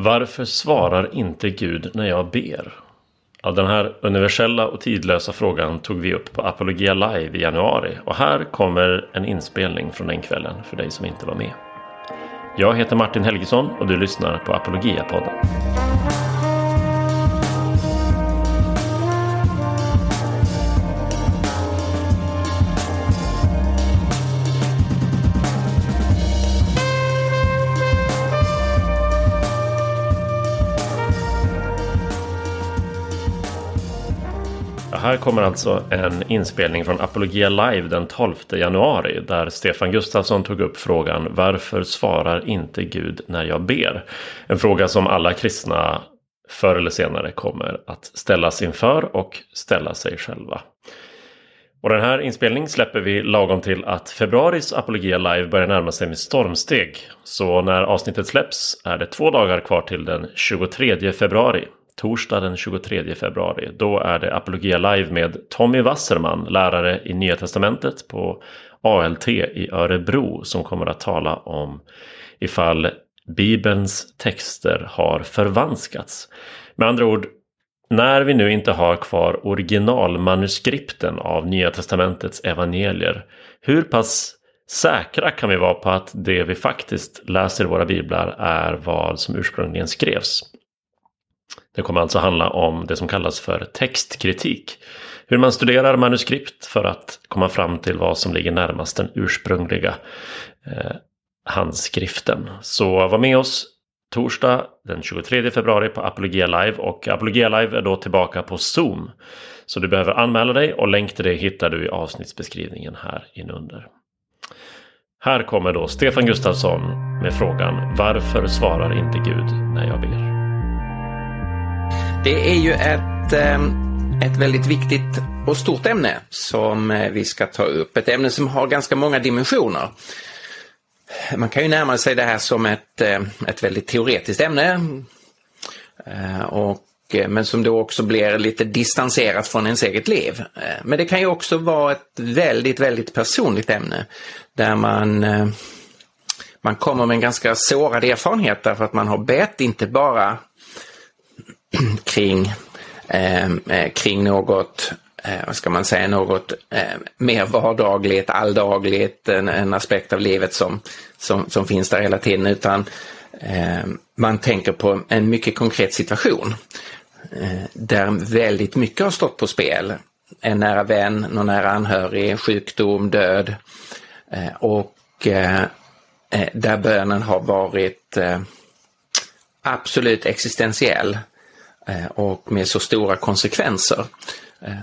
Varför svarar inte Gud när jag ber? Ja, den här universella och tidlösa frågan tog vi upp på Apologia Live i januari och här kommer en inspelning från den kvällen för dig som inte var med. Jag heter Martin Helgesson och du lyssnar på Apologia-podden. Här kommer alltså en inspelning från Apologia Live den 12 januari där Stefan Gustafsson tog upp frågan Varför svarar inte Gud när jag ber? En fråga som alla kristna förr eller senare kommer att ställas inför och ställa sig själva. Och den här inspelningen släpper vi lagom till att februaris Apologia Live börjar närma sig med stormsteg. Så när avsnittet släpps är det två dagar kvar till den 23 februari torsdag den 23 februari. Då är det Apologia Live med Tommy Wasserman, lärare i Nya Testamentet på ALT i Örebro som kommer att tala om ifall Bibelns texter har förvanskats. Med andra ord, när vi nu inte har kvar originalmanuskripten av Nya Testamentets evangelier, hur pass säkra kan vi vara på att det vi faktiskt läser i våra biblar är vad som ursprungligen skrevs? Det kommer alltså handla om det som kallas för textkritik. Hur man studerar manuskript för att komma fram till vad som ligger närmast den ursprungliga eh, handskriften. Så var med oss torsdag den 23 februari på Apologia Live och Apologia Live är då tillbaka på Zoom. Så du behöver anmäla dig och länk till det hittar du i avsnittsbeskrivningen här inunder. Här kommer då Stefan Gustafsson med frågan Varför svarar inte Gud när jag ber? Det är ju ett, ehm, ett väldigt viktigt och stort ämne som eh, vi ska ta upp. Ett ämne som har ganska många dimensioner. Man kan ju närma sig det här som ett, eh, ett väldigt teoretiskt ämne. Eh, och, men som då också blir lite distanserat från ens eget liv. Men det kan ju också vara ett väldigt, väldigt personligt ämne. Där man man kommer med en ganska sårad erfarenhet därför att man har bett inte bara kring, ehm, eh, kring något eh, vad ska man säga, något eh, mer vardagligt, alldagligt, en, en aspekt av livet som, som, som finns där hela tiden, utan eh, man tänker på en mycket konkret situation eh, där väldigt mycket har stått på spel. En nära vän, någon nära anhörig, sjukdom, död eh, och eh, eh där bönen har varit eh, absolut existentiell Eh, Eh, och med så stora konsekvenser. Eh,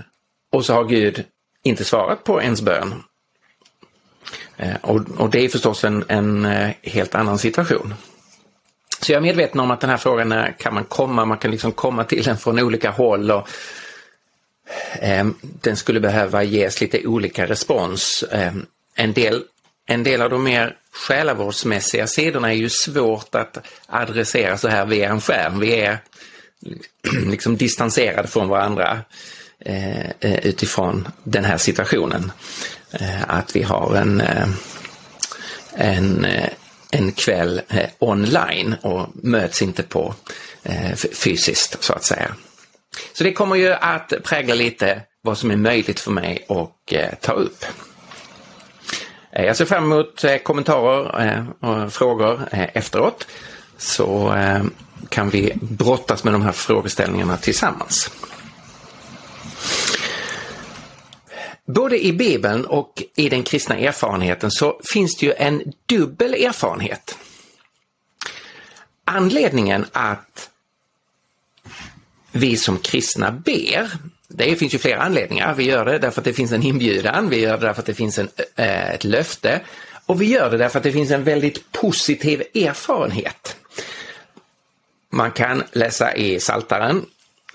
och så har Gud inte svarat på ens bön. Eh, och, och, det är förstås en, en helt annan situation. Så jag är medveten om att den här frågan är, kan man komma, man kan liksom komma till den från olika håll och eh, den skulle behöva ges lite olika respons. Eh, en, del, en del av de mer själavårdsmässiga sidorna är ju svårt att adressera så här via en skärm. Vi är liksom distanserade från varandra eh, eh, utifrån den här situationen. Eh, att vi har en, eh, en, eh, en kväll eh, online och möts inte på eh, fysiskt så att säga. Så det kommer ju att prägla lite vad som är möjligt för mig att ta upp. Jag ser fram emot kommentarer och frågor efteråt. Så kan vi brottas med de här frågeställningarna tillsammans. Både i Bibeln och i den kristna erfarenheten så finns det ju en dubbel erfarenhet. Anledningen att vi som kristna ber, det finns ju flera anledningar. Vi gör det därför att det finns en inbjudan, vi gör det därför att det finns en, eh, ett löfte och vi gör det därför att det finns en väldigt positiv erfarenhet. Man kan läsa i Saltaren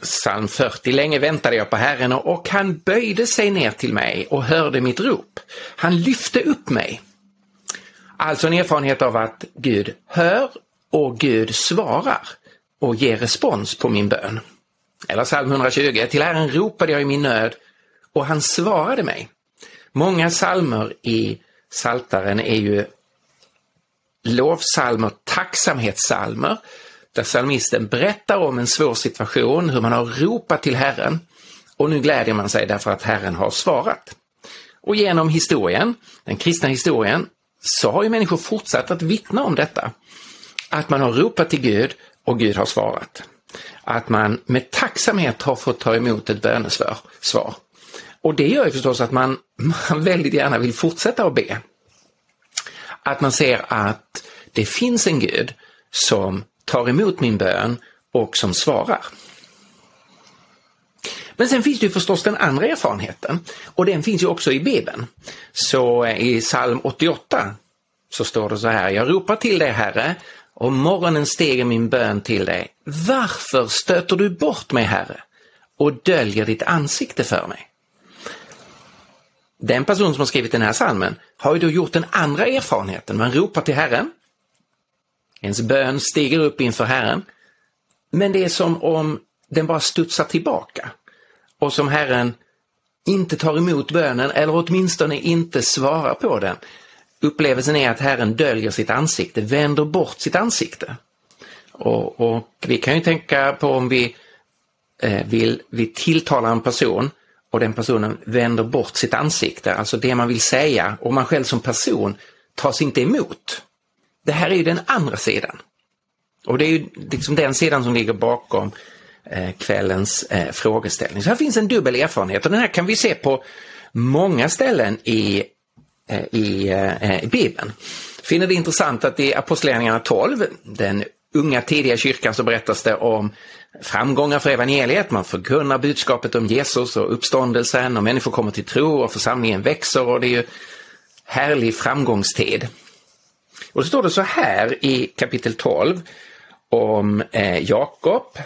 Psalm 40. Länge väntade jag på Herren och han böjde sig ner till mig och hörde mitt rop. Han lyfte upp mig. Alltså en erfarenhet av att Gud hör och Gud svarar och ger respons på min bön. Eller psalm 120. Till Herren ropade jag i min nöd och han svarade mig. Många psalmer i Saltaren är ju lovsalmer, tacksamhetssalmer där psalmisten berättar om en svår situation, hur man har ropat till Herren och nu glädjer man sig därför att Herren har svarat. Och genom historien, den kristna historien, så har ju människor fortsatt att vittna om detta. Att man har ropat till Gud och Gud har svarat. Att man med tacksamhet har fått ta emot ett bönesvar. Svar. Och det gör ju förstås att man, man väldigt gärna vill fortsätta att be. Att man ser att det finns en Gud som tar emot min bön och som svarar. Men sen finns det ju förstås den andra erfarenheten och den finns ju också i Bibeln. Så eh, i psalm 88 så står det så här, jag ropar till dig Herre och morgonen stiger min bön till dig. Varför stöter du bort mig Herre och döljer ditt ansikte för mig? Den person som har skrivit den här salmen har ju då gjort den andra erfarenheten. Man ropar till Herren. Ens bön stiger upp inför Herren. Men det är som om den bara studsar tillbaka och som Herren inte tar emot bönen eller åtminstone inte svarar på den. Upplevelsen är att Herren döljer sitt ansikte, vänder bort sitt ansikte. Och, och vi kan ju tänka på om vi eh, vill vi tilltalar en person och den personen vänder bort sitt ansikte, alltså det man vill säga och man själv som person tas inte emot. Det här är ju den andra sidan. Och det är ju liksom den sidan som ligger bakom Eh, kvällens eh, frågeställning. Så här finns en dubbel erfarenhet och den här kan vi se på många ställen i, eh, i, eh, eh, i Bibeln. Finner det intressant att i Apostlagärningarna 12, den unga tidiga kyrkan, så berättas det om framgångar för evangeliet. Man förkunnar budskapet om Jesus och uppståndelsen och människor kommer till tro och församlingen växer och det är ju härlig framgångstid. Och så står det så här i kapitel 12 om eh, Jakob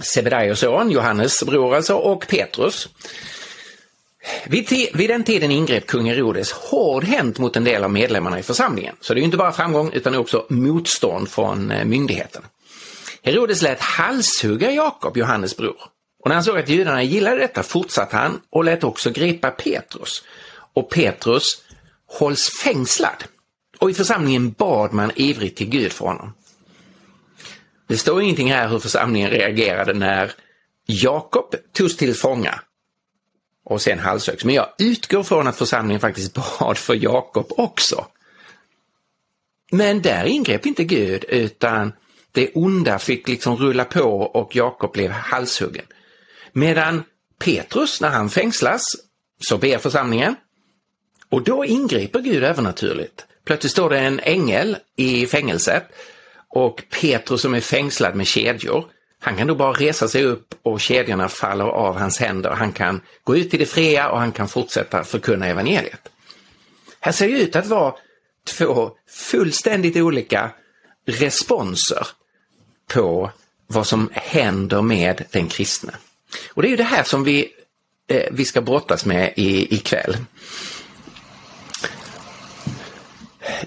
Sebedaios son, Johannes bror alltså, och Petrus. Vid, vid, den tiden ingrep kung Herodes hårdhänt mot en del av medlemmarna i församlingen. Så det är inte bara framgång utan också motstånd från eh, myndigheten. Herodes lät halshugga Jakob, Johannes bror. Och när han såg att judarna gillade detta fortsatte han och lät också gripa Petrus. Och Petrus hålls fängslad. Och i församlingen bad man ivrigt till Gud för honom. Det står ingenting här hur församlingen reagerade när Jakob togs till fånga och sen halshöggs. Men jag utgår från att församlingen faktiskt bad för Jakob också. Men där ingrep inte Gud utan det onda fick liksom rulla på och Jakob blev halshuggen. Medan Petrus, när han fängslas, så ber församlingen och då ingriper Gud övernaturligt. Plötsligt står det en ängel i fängelset och Petrus som är fängslad med kedjor, han kan då bara resa sig upp och kedjorna faller av hans händer. Han kan gå ut i det fria och han kan fortsätta förkunna evangeliet. Här ser det ut att vara två fullständigt olika responser på vad som händer med den kristne. Och det är ju det här som vi, eh, vi ska brottas med i, ikväll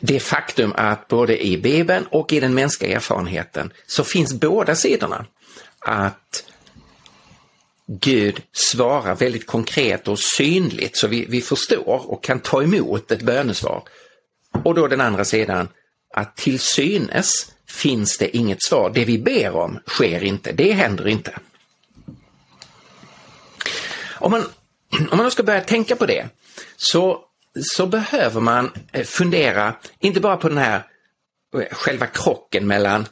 det faktum att både i Bibeln och i den mänskliga erfarenheten så finns båda sidorna. Att Gud svarar väldigt konkret och synligt så vi, vi förstår och kan ta emot ett bönesvar. Och då den andra sidan att till synes finns det inget svar. Det vi ber om sker inte, det händer inte. Om man, om man ska börja tänka på det så så behöver man eh, fundera, inte bara på den här eh, själva krocken mellan,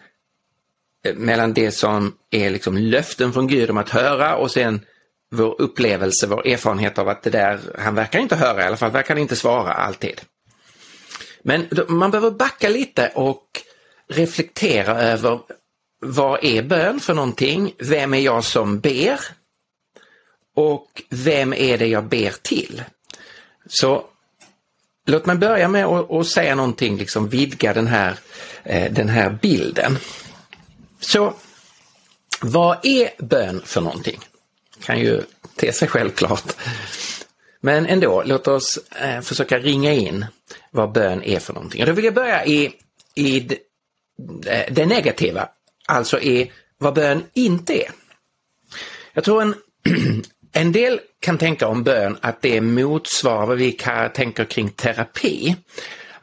eh, mellan det som är liksom löften från Gud om att höra och sen vår upplevelse, vår erfarenhet av att det där, han verkar inte höra, i alla fall verkar han inte svara alltid. Men man behöver backa lite och reflektera över vad är bön för någonting? Vem är jag som ber? Och vem är det jag ber till? Så Låt mig börja med att säga någonting, liksom vidga den här, eh, den här bilden. Så vad är bön för någonting? Kan ju te sig självklart. Men ändå, låt oss eh, försöka ringa in vad bön är för någonting. Och då vill jag börja i, i det, eh, det negativa, alltså i vad bön inte är. Jag tror en, En del kan tänka om bön att det motsvarar vad vi tänker kring terapi.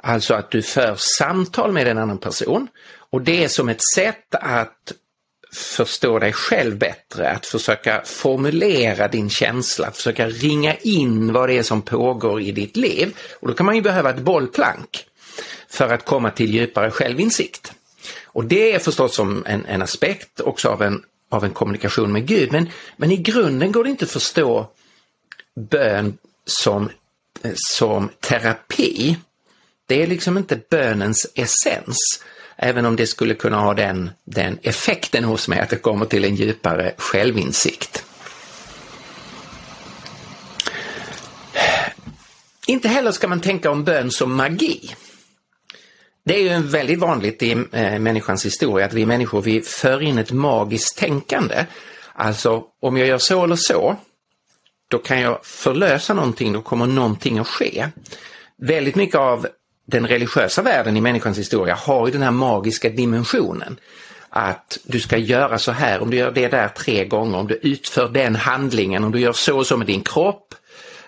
Alltså att du för samtal med en annan person Och det är som ett sätt att förstå dig själv bättre, att försöka formulera din känsla, att försöka ringa in vad det är som pågår i ditt liv. Och då kan man ju behöva ett bollplank för att komma till djupare självinsikt. Och det är förstås som en, en aspekt också av en, av en kommunikation med Gud, men, men i grunden går det inte att förstå bön som, eh, som terapi. Det är liksom inte bönens essens. Även om det skulle kunna ha den, den effekten hos mig att det kommer till en djupare självinsikt. Inte heller ska man tänka om bön som magi. Det är ju väldigt vanligt i eh, människans historia att vi människor vi för in ett magiskt tänkande. Alltså om jag gör så eller så, då kan jag förlösa någonting, då kommer någonting att ske. Väldigt mycket av den religiösa världen i människans historia har ju den här magiska dimensionen. Att du ska göra så här, om du gör det där tre gånger, om du utför den handlingen, om du gör så och så med din kropp.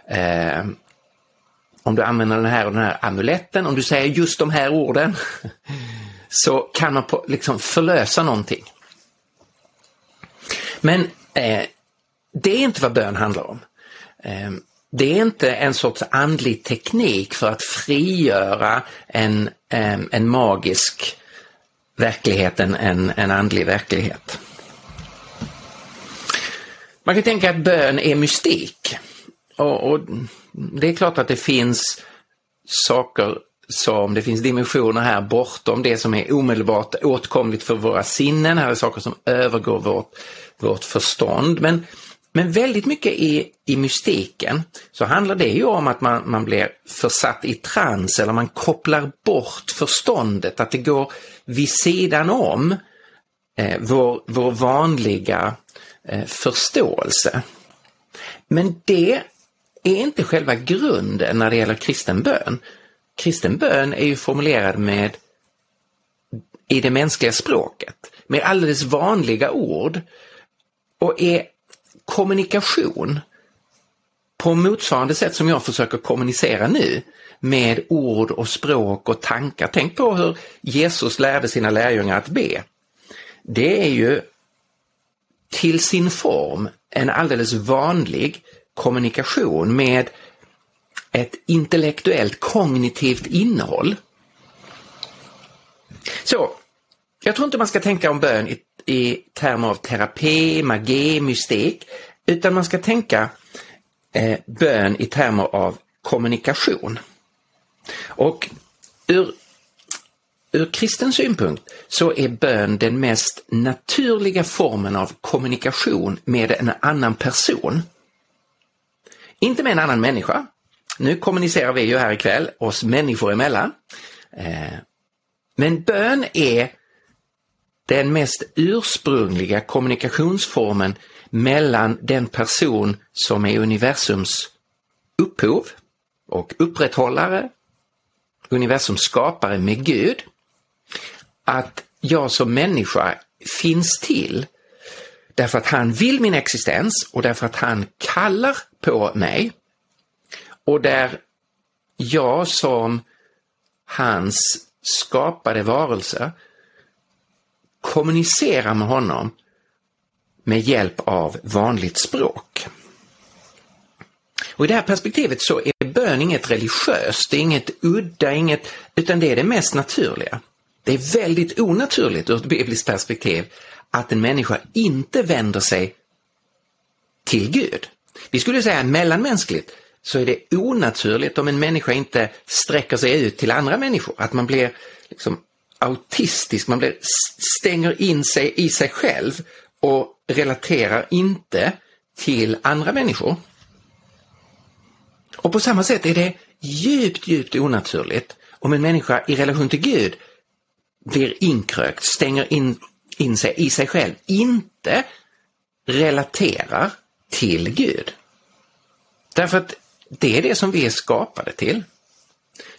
Eh, om du använder den här och den här amuletten, om du säger just de här orden, så kan man på, liksom förlösa någonting. Men eh, det är inte vad bön handlar om. Eh, det är inte en sorts andlig teknik för att frigöra en, eh, en magisk verklighet, en, en, en andlig verklighet. Man kan tänka att bön är mystik. Och, och, det är klart att det finns saker som, det finns dimensioner här bortom det som är omedelbart åtkomligt för våra sinnen. Här är saker som övergår vårt, vårt förstånd. Men men väldigt mycket i, i mystiken så handlar det ju om att man, man blir försatt i trans eller man kopplar bort förståndet, att det går vid sidan om eh, vår, vår vanliga eh, förståelse. Men det är inte själva grunden när det gäller kristen bön. Kristen bön är ju formulerad med i det mänskliga språket, med alldeles vanliga ord och är kommunikation på motsvarande sätt som jag försöker kommunicera nu med ord och språk och tankar. Tänk på hur Jesus lärde sina lärjungar att be. Det är ju till sin form en alldeles vanlig kommunikation med ett intellektuellt kognitivt innehåll. Så, jag tror inte man ska tänka om bön i i termer av terapi, magi, mystik, utan man ska tänka eh, bön i termer av kommunikation. Och ur, ur kristen synpunkt så är bön den mest naturliga formen av kommunikation med en annan person. Inte med en annan människa. Nu kommunicerar vi ju här ikväll oss människor emellan. Eh, men bön är den mest ursprungliga kommunikationsformen mellan den person som är universums upphov och upprätthållare, universums skapare med Gud. Att jag som människa finns till därför att han vill min existens och därför att han kallar på mig. Och där jag som hans skapade varelse kommunicerar med honom med hjälp av vanligt språk. Och I det här perspektivet så är bön inget religiöst, det är inget udda, inget, utan det är det mest naturliga. Det är väldigt onaturligt ur ett bibliskt perspektiv att en människa inte vänder sig till Gud. Vi skulle säga mellanmänskligt så är det onaturligt om en människa inte sträcker sig ut till andra människor, att man blir liksom autistisk, man blir, stänger in sig i sig själv och relaterar inte till andra människor. Och på samma sätt är det djupt, djupt onaturligt om en människa i relation till Gud blir inkrökt, stänger in, in sig i sig själv, inte relaterar till Gud. Därför att det är det som vi är skapade till.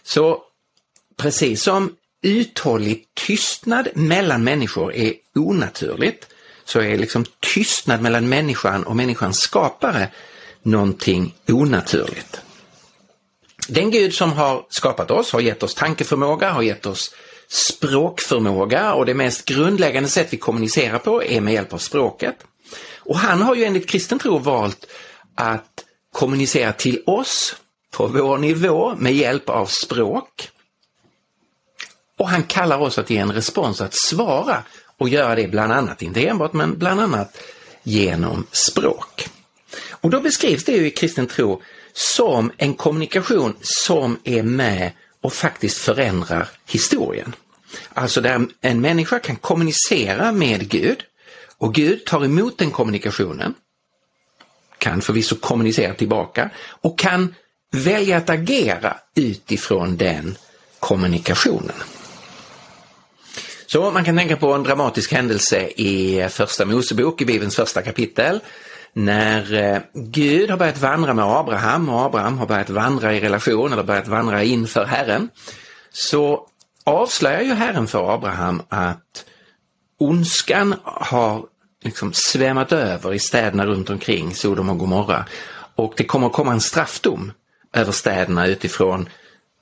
Så precis som uthållig tystnad mellan människor är onaturligt så är liksom tystnad mellan människan och människans skapare någonting onaturligt. Den Gud som har skapat oss, har gett oss tankeförmåga, har gett oss språkförmåga och det mest grundläggande sätt vi kommunicerar på är med hjälp av språket. Och han har ju enligt kristen tro valt att kommunicera till oss på vår nivå med hjälp av språk. Och han kallar oss att ge en respons, att svara och göra det bland annat, inte enbart, men bland annat genom språk. Och då beskrivs det ju i kristen tro som en kommunikation som är med och faktiskt förändrar historien. Alltså där en människa kan kommunicera med Gud och Gud tar emot den kommunikationen, kan förvisso kommunicera tillbaka och kan välja att agera utifrån den kommunikationen. Så man kan tänka på en dramatisk händelse i första Mosebok, i Bibelns första kapitel, när eh, Gud har börjat vandra med Abraham och Abraham har börjat vandra i relation eller börjat vandra inför Herren, så avslöjar ju Herren för Abraham att ondskan har liksom svämmat över i städerna runt omkring Sodom och Gomorra och det kommer att komma en straffdom över städerna utifrån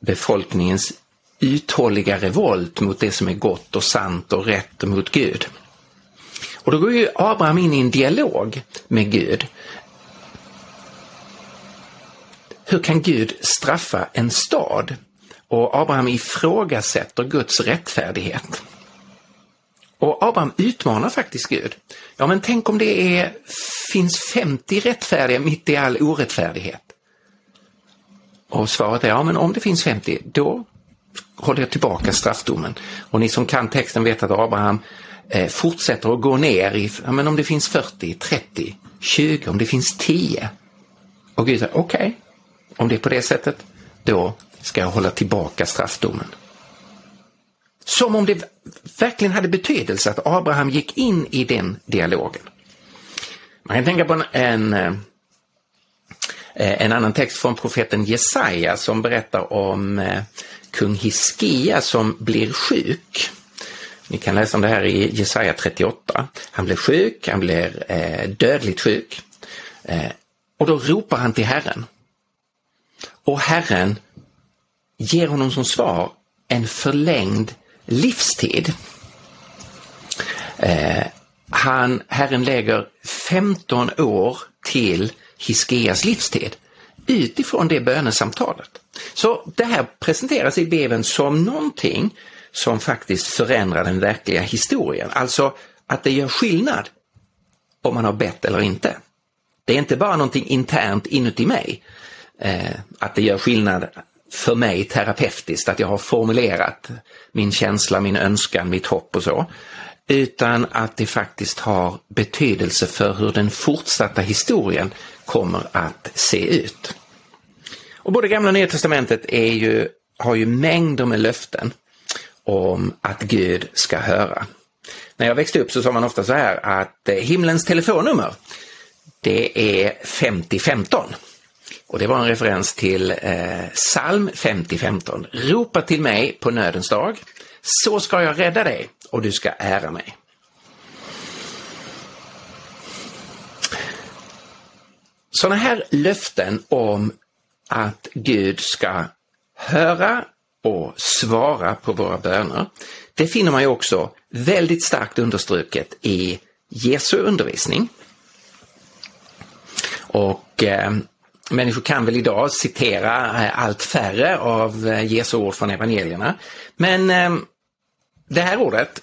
befolkningens uthålliga revolt mot det som är gott och sant och rätt och mot Gud. Och då går ju Abraham in i en dialog med Gud. Hur kan Gud straffa en stad? Och Abraham ifrågasätter Guds rättfärdighet. Och Abraham utmanar faktiskt Gud. Ja men tänk om det är, finns 50 rättfärdiga mitt i all orättfärdighet. Och svaret är ja men om det finns 50 då håller jag tillbaka straffdomen. Och ni som kan texten vet att Abraham eh, fortsätter att gå ner i, ja, men om det finns 40, 30, 20, om det finns 10. Och Gud säger okej, okay, om det är på det sättet, då ska jag hålla tillbaka straffdomen. Som om det verkligen hade betydelse att Abraham gick in i den dialogen. Man kan tänka på en, en, eh, en annan text från profeten Jesaja som berättar om eh, kung Hiskia som blir sjuk. Ni kan läsa om det här i Jesaja 38. Han blir sjuk, han blir eh, dödligt sjuk. Eh, och då ropar han till Herren. Och Herren ger honom som svar en förlängd livstid. Eh, han, Herren lägger 15 år till Hiskias livstid utifrån det bönesamtalet. Så det här presenteras i Bibeln som någonting som faktiskt förändrar den verkliga historien. Alltså att det gör skillnad om man har bett eller inte. Det är inte bara någonting internt inuti mig, eh, att det gör skillnad för mig terapeutiskt, att jag har formulerat min känsla, min önskan, mitt hopp och så. Utan att det faktiskt har betydelse för hur den fortsatta historien kommer att se ut. Och både Gamla och Nya Testamentet är ju, har ju mängder med löften om att Gud ska höra. När jag växte upp så sa man ofta så här att eh, himlens telefonnummer det är 5015. Och det var en referens till eh, psalm 5015. Ropa till mig på nödens dag, så ska jag rädda dig och du ska ära mig. Sådana här löften om att Gud ska höra och svara på våra böner. Det finner man ju också väldigt starkt understruket i Jesu undervisning. Och eh, människor kan väl idag citera eh, allt färre av eh, Jesu ord från evangelierna. Men eh, det här ordet,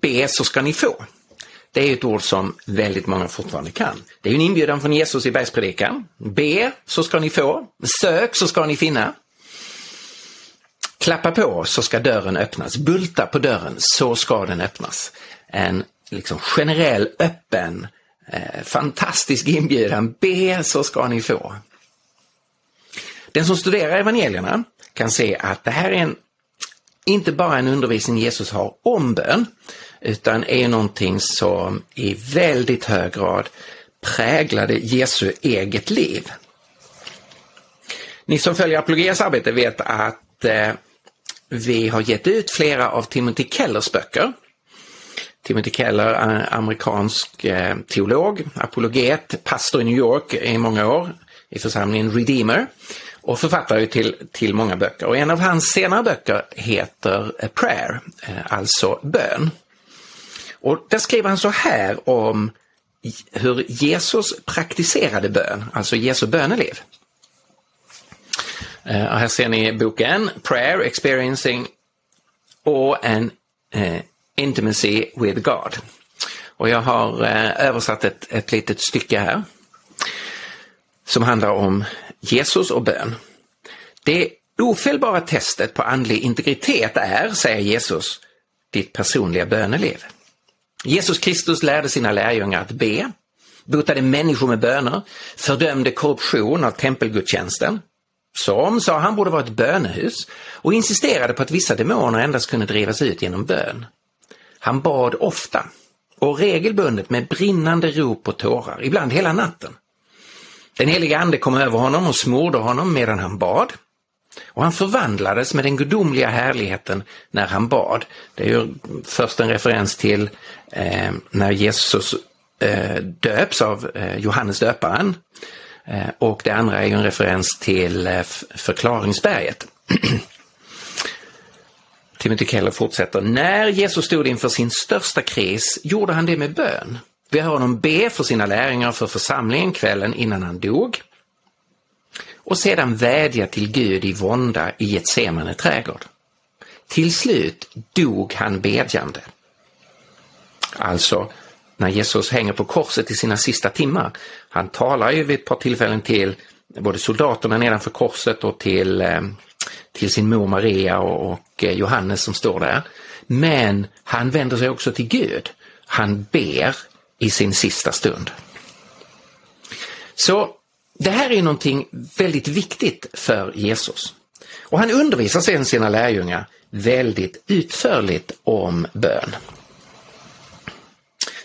be så ska ni få. Det är ett ord som väldigt många fortfarande kan. Det är en inbjudan från Jesus i bergspredikan. Be så ska ni få, sök så ska ni finna. Klappa på så ska dörren öppnas, bulta på dörren så ska den öppnas. En liksom generell, öppen, eh, fantastisk inbjudan. Be så ska ni få. Den som studerar evangelierna kan se att det här är en, inte bara en undervisning Jesus har om bön, utan är någonting som i väldigt hög grad präglade Jesu eget liv. Ni som följer Apologias arbete vet att eh, vi har gett ut flera av Timothy Kellers böcker. Timothy Keller, eh, amerikansk eh, teolog, apologet, pastor i New York i många år i församlingen Redeemer. och författare till, till många böcker. Och en av hans senare böcker heter Prayer, eh, alltså bön. Och där skriver han så här om hur Jesus praktiserade bön, alltså Jesu böneliv. Uh, här ser ni boken Prayer Experiencing or an uh, eh, Intimacy with God. Och jag har uh, översatt ett, ett litet stycke här som handlar om Jesus och bön. Det ofelbara testet på andlig integritet är, säger Jesus, ditt personliga böneliv. Jesus Kristus lärde sina lärjungar att be, botade människor med böner, fördömde korruption av tempelgudstjänsten, som sa han borde vara ett bönehus och insisterade på att vissa demoner endast kunde drivas ut genom bön. Han bad ofta och regelbundet med brinnande rop och tårar, ibland hela natten. Den heliga ande kom över honom och smorde honom medan han bad. Och han förvandlades med den gudomliga härligheten när han bad. Det är ju först en referens till eh, när Jesus eh, döps av eh, Johannes döparen. Eh, och det andra är ju en referens till eh, förklaringsberget. Timothy Keller fortsätter. När Jesus stod inför sin största kris gjorde han det med bön. Vi hör honom be för sina lärjungar för församlingen kvällen innan han dog och sedan vädja till Gud i vånda i ett semane trädgård. Till slut dog han bedjande. Alltså, när Jesus hänger på korset i sina sista timmar. Han talar ju vid ett par tillfällen till både soldaterna nedanför korset och till, eh, till sin mor Maria och, eh, Johannes som står där. Men han vänder sig också till Gud. Han ber i sin sista stund. Så det här är någonting väldigt viktigt för Jesus. Och han undervisar sedan sina lärjungar väldigt utförligt om bön.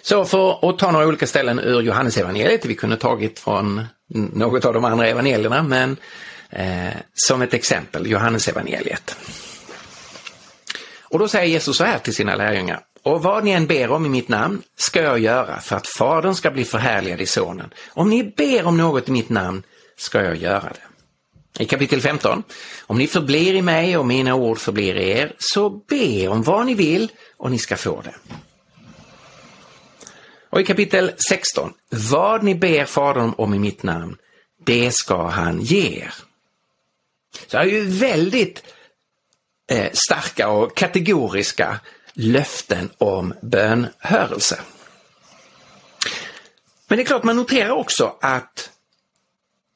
Så för att ta några olika ställen ur Johannesevangeliet, vi kunde tagit från något av de andra evangelierna, men eh, som ett exempel, Johannesevangeliet. Och då säger Jesus så här till sina lärjungar. Och vad ni än ber om i mitt namn ska jag göra för att Fadern ska bli förhärligad i Sonen. Om ni ber om något i mitt namn ska jag göra det. I kapitel 15. Om ni förblir i mig och mina ord förblir i er, så be om vad ni vill och ni ska få det. Och i kapitel 16. Vad ni ber Fadern om i mitt namn, det ska han ge er. Så det är ju väldigt eh, starka och kategoriska löften om bönhörelse. Men det är klart, man noterar också att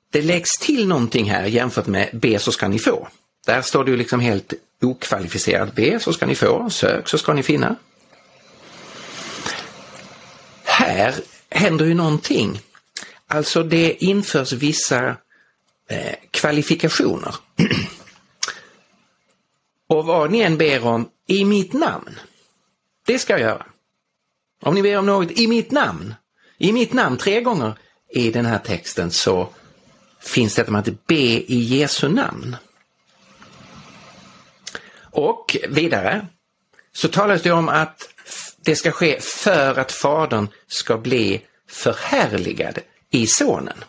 det läggs till någonting här jämfört med be så ska ni få. Där står det ju liksom helt okvalificerat be så ska ni få, sök så ska ni finna. Här händer ju någonting. Alltså det införs vissa eh, kvalifikationer. Och vad ni än ber om i mitt namn, det ska jag göra. Om ni ber om något i mitt namn, i mitt namn tre gånger i den här texten så finns det att be i Jesu namn. Och vidare så talas det om att det ska ske för att Fadern ska bli förhärligad i Sonen.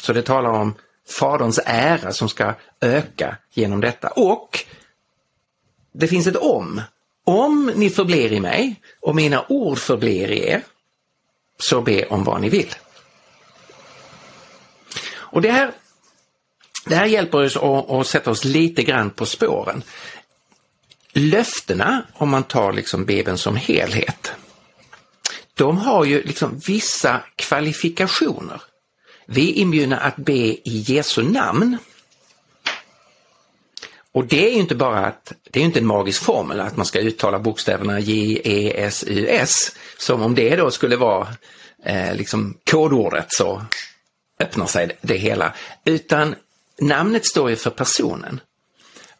Så det talar om Faderns ära som ska öka genom detta. Och det finns ett om. Om ni förblir i mig och mina ord förblir i er, så be om vad ni vill. Och det här, det här hjälper oss att, att sätta oss lite grann på spåren. Löftena, om man tar liksom Bibeln som helhet, de har ju liksom vissa kvalifikationer. Vi är inbjudna att be i Jesu namn. Och det är ju inte bara att, det är inte en magisk formel att man ska uttala bokstäverna J, E, S, U, S. Som om det då skulle vara eh, liksom kodordet så öppnar sig det hela. Utan namnet står ju för personen.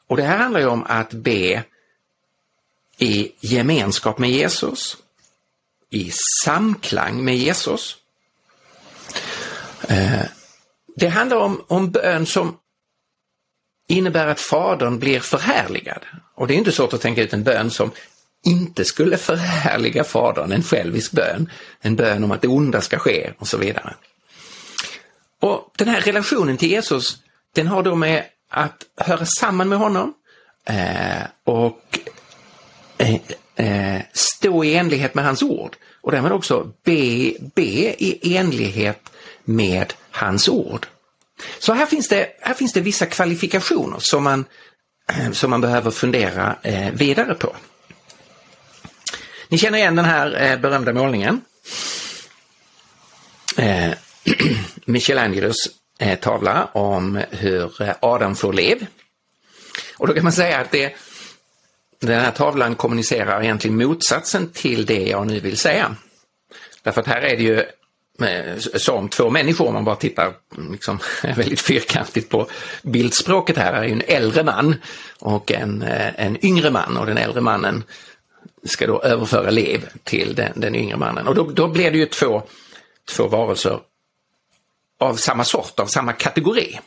Och det här handlar ju om att be i gemenskap med Jesus, i samklang med Jesus. Eh, det handlar om, om bön som innebär att Fadern blir förhärligad. Och det är inte svårt att tänka ut en bön som inte skulle förhärliga Fadern, en självisk bön, en bön om att det onda ska ske och så vidare. Och den här relationen till Jesus, den har då med att höra samman med honom eh, och Eh, eh, stå i enlighet med hans ord och därmed också be, be i enlighet med hans ord. Så här finns det, här finns det vissa kvalifikationer som man, som man behöver fundera eh, vidare på. Ni känner igen den här eh, berömda målningen. Eh, Michelangelos eh, tavla om hur eh, Adam får liv. Och då kan man säga att det, den här tavlan kommunicerar egentligen motsatsen till det jag nu vill säga. Därför att här är det ju eh, som två människor om man bara tittar mm, liksom, väldigt fyrkantigt på bildspråket här. är ju en äldre man och en, eh, en yngre man och den äldre mannen ska då överföra liv till den, den yngre mannen. Och då, då blir det ju två, två varelser av samma sort, av samma kategori.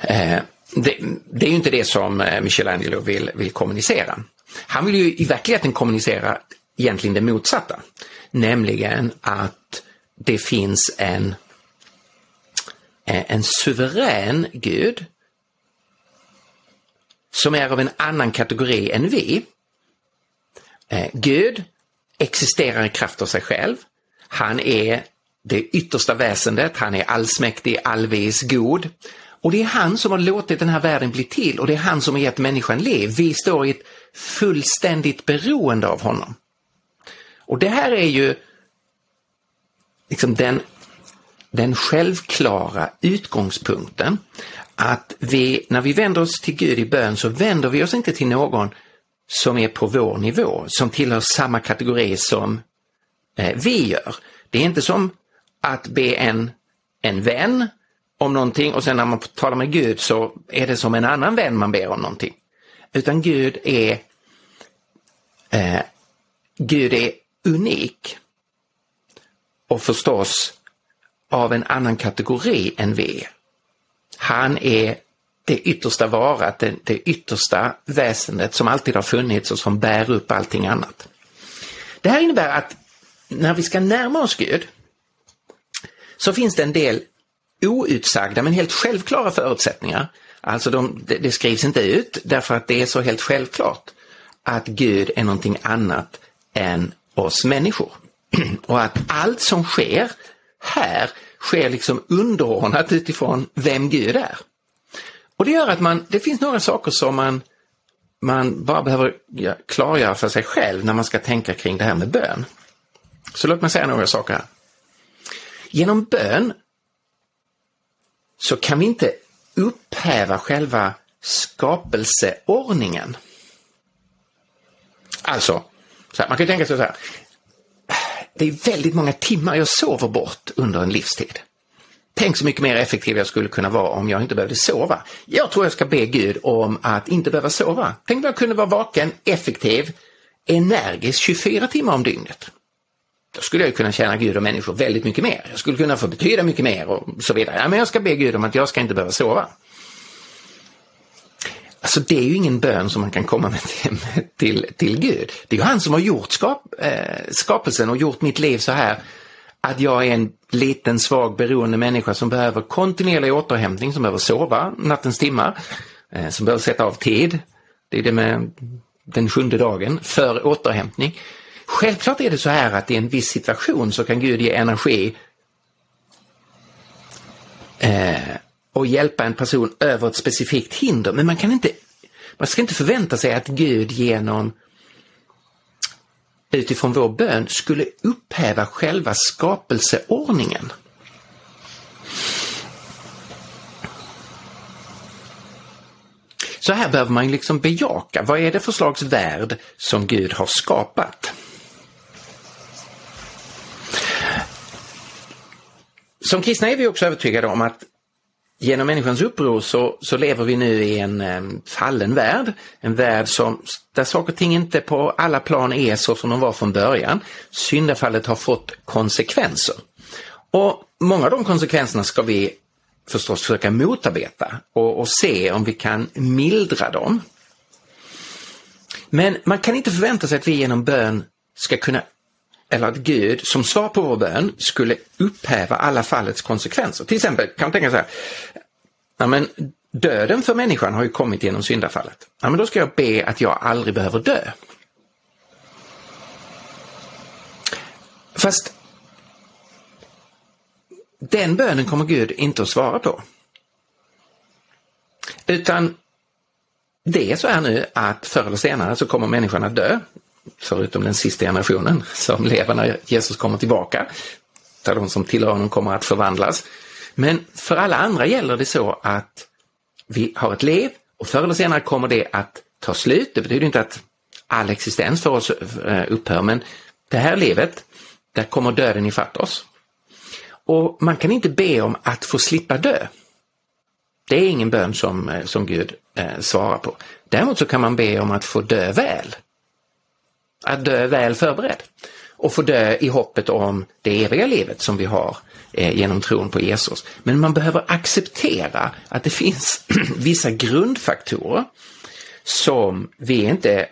Eh, det, det, är ju inte det som eh, Michelangelo vill, vill kommunicera. Han vill ju i verkligheten kommunicera egentligen det motsatta. Nämligen att det finns en, eh, en suverän Gud som är av en annan kategori än vi. Eh, gud existerar i kraft av sig själv. Han är det yttersta väsendet, han är allsmäktig, allvis, god. Och det är han som har låtit den här världen bli till och det är han som har gett människan liv. Vi står i ett fullständigt beroende av honom. Och det här är ju liksom den, den självklara utgångspunkten att vi, när vi vänder oss till Gud i bön så vänder vi oss inte till någon som är på vår nivå, som tillhör samma kategori som eh, vi gör. Det är inte som att be en, en vän om någonting och sen när man talar med Gud så är det som en annan vän man ber om någonting. Utan Gud är eh, Gud är unik. Och förstås av en annan kategori än vi. Han är det yttersta varat, det, det yttersta väsendet som alltid har funnits och som bär upp allting annat. Det här innebär att när vi ska närma oss Gud så finns det en del outsagda men helt självklara förutsättningar. Alltså de, det, det skrivs inte ut därför att det är så helt självklart att Gud är någonting annat än oss människor. Och att allt som sker här sker liksom underordnat utifrån vem Gud är. Och det gör att man, det finns några saker som man, man bara behöver klargöra för sig själv när man ska tänka kring det här med bön. Så låt mig säga några saker här. Genom bön så kan vi inte upphäva själva skapelseordningen. Alltså, här, man kan tänka sig så här, det är väldigt många timmar jag sover bort under en livstid. Tänk så mycket mer effektiv jag skulle kunna vara om jag inte behövde sova. Jag tror jag ska be Gud om att inte behöva sova. Tänk om jag kunde vara vaken, effektiv, energisk 24 timmar om dygnet. Då skulle jag kunna tjäna Gud och människor väldigt mycket mer. Jag skulle kunna få betyda mycket mer och så vidare. Ja, men jag ska be Gud om att jag ska inte behöva sova. Alltså det är ju ingen bön som man kan komma med till, till, till Gud. Det är ju han som har gjort skap, eh, skapelsen och gjort mitt liv så här att jag är en liten svag beroende människa som behöver kontinuerlig återhämtning, som behöver sova nattens timmar, eh, som behöver sätta av tid. Det är det med den sjunde dagen för återhämtning. Självklart är det så här att i en viss situation så kan Gud ge energi eh, och hjälpa en person över ett specifikt hinder. Men man kan inte, man ska inte förvänta sig att Gud genom utifrån vår bön skulle upphäva själva skapelseordningen. Så här behöver man liksom bejaka, vad är det för slags värld som Gud har skapat? Som kristna är vi också övertygade om att genom människans uppror så, så lever vi nu i en um, fallen värld. En värld som, där saker och ting inte på alla plan är så som de var från början. Syndafallet har fått konsekvenser. Och många av de konsekvenserna ska vi förstås försöka motarbeta och, och se om vi kan mildra dem. Men man kan inte förvänta sig att vi genom bön ska kunna eller att Gud som svar på vår bön skulle upphäva alla fallets konsekvenser. Till exempel kan man tänka så här, ja, men döden för människan har ju kommit genom syndafallet. Ja, men då ska jag be att jag aldrig behöver dö. Fast den bönen kommer Gud inte att svara på. Utan det är så här nu att förr eller senare så kommer människan att dö. Förutom den sista generationen som lever när Jesus kommer tillbaka. Där de som tillhör honom kommer att förvandlas. Men för alla andra gäller det så att vi har ett liv och förr eller senare kommer det att ta slut. Det betyder inte att all existens för oss eh, upphör men det här livet, där kommer döden ifatt oss. Och man kan inte be om att få slippa dö. Det är ingen bön som, eh, som Gud eh, svarar på. Däremot så kan man be om att få dö väl. Att dö väl förberedd. Och få dö i hoppet om det eviga livet som vi har eh, genom tron på Jesus. Men man behöver acceptera att det finns vissa grundfaktorer som vi inte,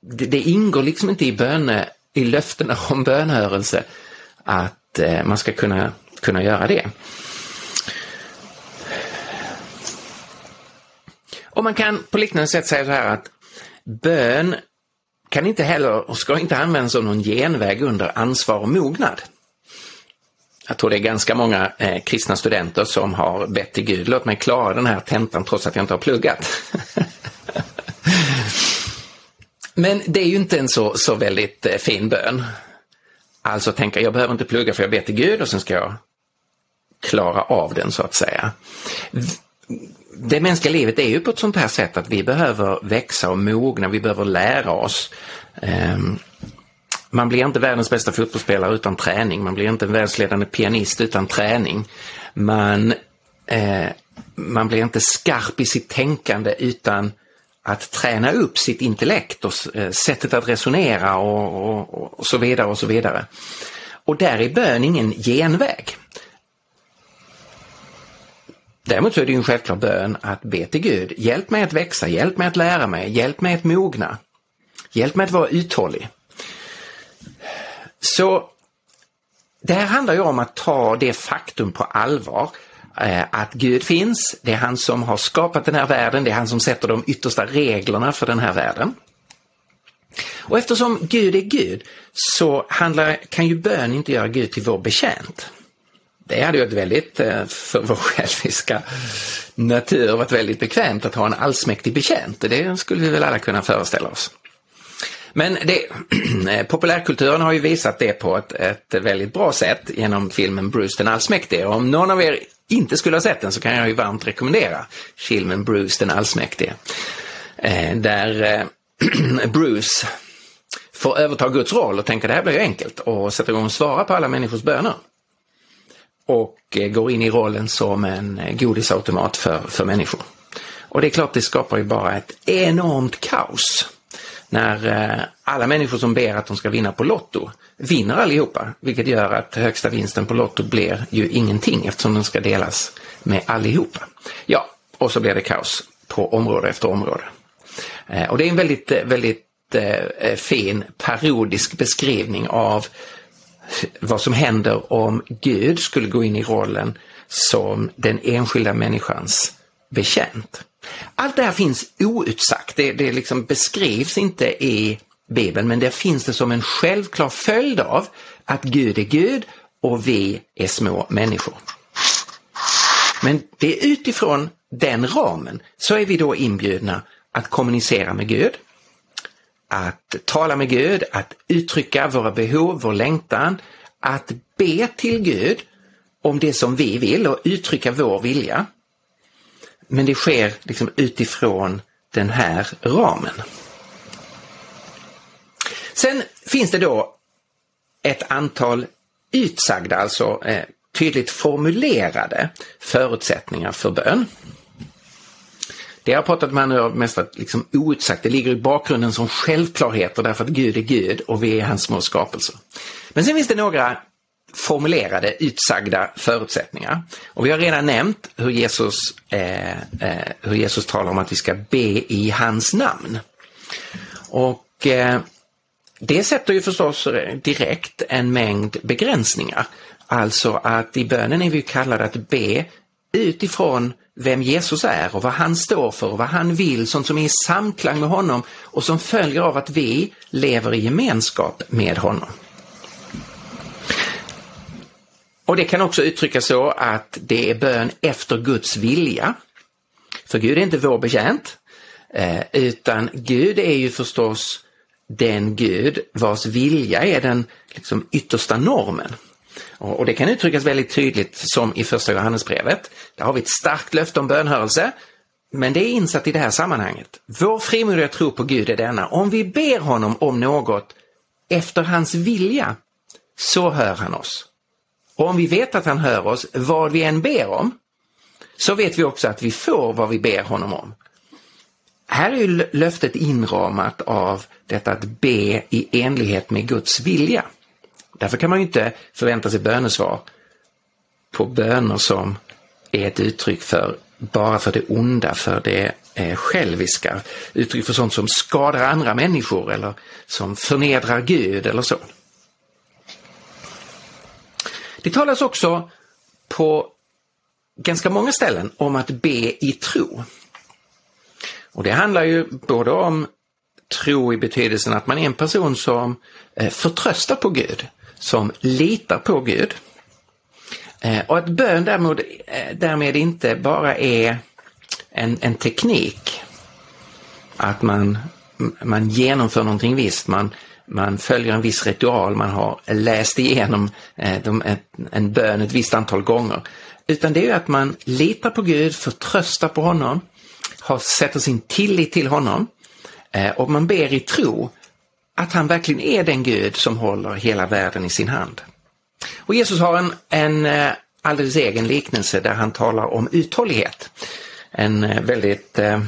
det, ingår liksom inte i, böne, i löftena om bönhörelse att eh, man ska kunna, kunna göra det. Och man kan på liknande sätt säga så här att bön kan inte heller och ska inte användas som någon genväg under ansvar och mognad. Jag tror det är ganska många eh, kristna studenter som har bett till Gud, låt mig klara den här tentan trots att jag inte har pluggat. Men det är ju inte en så, så väldigt eh, fin bön. Alltså tänka, jag behöver inte plugga för jag ber till Gud och sen ska jag klara av den så att säga det mänskliga livet är ju på ett sånt här sätt att vi behöver växa och mogna, vi behöver lära oss. Ehm, man blir inte världens bästa fotbollsspelare utan träning, man blir inte en världsledande pianist utan träning. Man, eh, man blir inte skarp i sitt tänkande utan att träna upp sitt intellekt och eh, sättet att resonera och, och, och så vidare och så vidare. Och där är bön ingen genväg. Däremot så är det ju en självklar bön att be till Gud, hjälp mig att växa, hjälp mig att lära mig, hjälp mig att mogna. Hjälp mig att vara uthållig. Så det här handlar ju om att ta det faktum på allvar eh, att Gud finns, det är han som har skapat den här världen, det är han som sätter de yttersta reglerna för den här världen. Och eftersom Gud är Gud så handlar, kan ju bön inte göra Gud till vår betjänt det hade ju varit väldigt, eh, för vår själviska natur, varit väldigt bekvämt att ha en allsmäktig betjänt. Det skulle vi väl alla kunna föreställa oss. Men det, eh, populärkulturen har ju visat det på ett, ett väldigt bra sätt genom filmen Bruce den allsmäktige. Om någon av er inte skulle ha sett den så kan jag ju varmt rekommendera filmen Bruce den allsmäktige. Eh, där Bruce får överta Guds roll och tänka det här blir ju enkelt och sätta igång och svara på alla människors böner och eh, går in i rollen som en eh, godisautomat för, för människor. Och det är klart, det skapar ju bara ett enormt kaos. När eh, alla människor som ber att de ska vinna på Lotto vinner allihopa, vilket gör att högsta vinsten på Lotto blir ju ingenting eftersom den ska delas med allihopa. Ja, och så blir det kaos på område efter område. Och det är en väldigt, väldigt fin parodisk beskrivning av vad som händer om Gud skulle gå in i rollen som den enskilda människans betjänt. Allt det här finns outsagt, det, det liksom beskrivs inte i Bibeln men det finns det som en självklar följd av att Gud är Gud och vi är små människor. Men det är utifrån den ramen så är vi då inbjudna att kommunicera med Gud att tala med Gud, att uttrycka våra behov, vår längtan, att be till Gud om det som vi vill och uttrycka vår vilja. Men det sker liksom utifrån den här ramen. Sen finns det då ett antal utsagda, alltså eh, tydligt formulerade förutsättningar för bön. Det jag har pratat med nu har mest varit liksom outsagt, det ligger i bakgrunden som självklarheter därför att Gud är Gud och vi är hans små skapelser. Men sen finns det några formulerade, utsagda förutsättningar. Och vi har redan nämnt hur Jesus, eh, eh, hur Jesus talar om att vi ska be i hans namn. Och eh, det sätter ju förstås direkt en mängd begränsningar. Alltså att i bönen är vi kallade att be utifrån vem Jesus är och vad han står för och vad han vill, sånt som är i samklang med honom och som följer av att vi lever i gemenskap med honom. Och det kan också uttryckas så att det är bön efter Guds vilja. För Gud är inte vår betjänt, eh, utan Gud är ju förstås den Gud vars vilja är den liksom yttersta normen. Och det kan uttryckas väldigt tydligt som i första Johannesbrevet. Där har vi ett starkt löfte om bönhörelse, men det är insatt i det här sammanhanget. Vår frimodiga tro på Gud är denna, om vi ber honom om något efter hans vilja, så hör han oss. Och om vi vet att han hör oss, vad vi än ber om, så vet vi också att vi får vad vi ber honom om. Här är ju löftet inramat av detta att be i enlighet med Guds vilja. Därför kan man ju inte förvänta sig bönesvar på böner som är ett uttryck för bara för det onda, för det eh, själviska, uttryck för sånt som skadar andra människor eller som förnedrar Gud eller så. Det talas också på ganska många ställen om att be i tro. Och det handlar ju både om tro i betydelsen att man är en person som eh, förtröstar på Gud, som litar på Gud. Eh, och att bön därmed, eh, därmed inte bara är en, en teknik, att man, man genomför någonting visst, man, man följer en viss ritual, man har läst igenom eh, de, en bön ett visst antal gånger. Utan det är att man litar på Gud, förtröstar på honom, har, sätter sin tillit till honom och man ber i tro att han verkligen är den Gud som håller hela världen i sin hand. Och Jesus har en, en eh, alldeles egen liknelse där han talar om uthållighet. En eh, väldigt eh,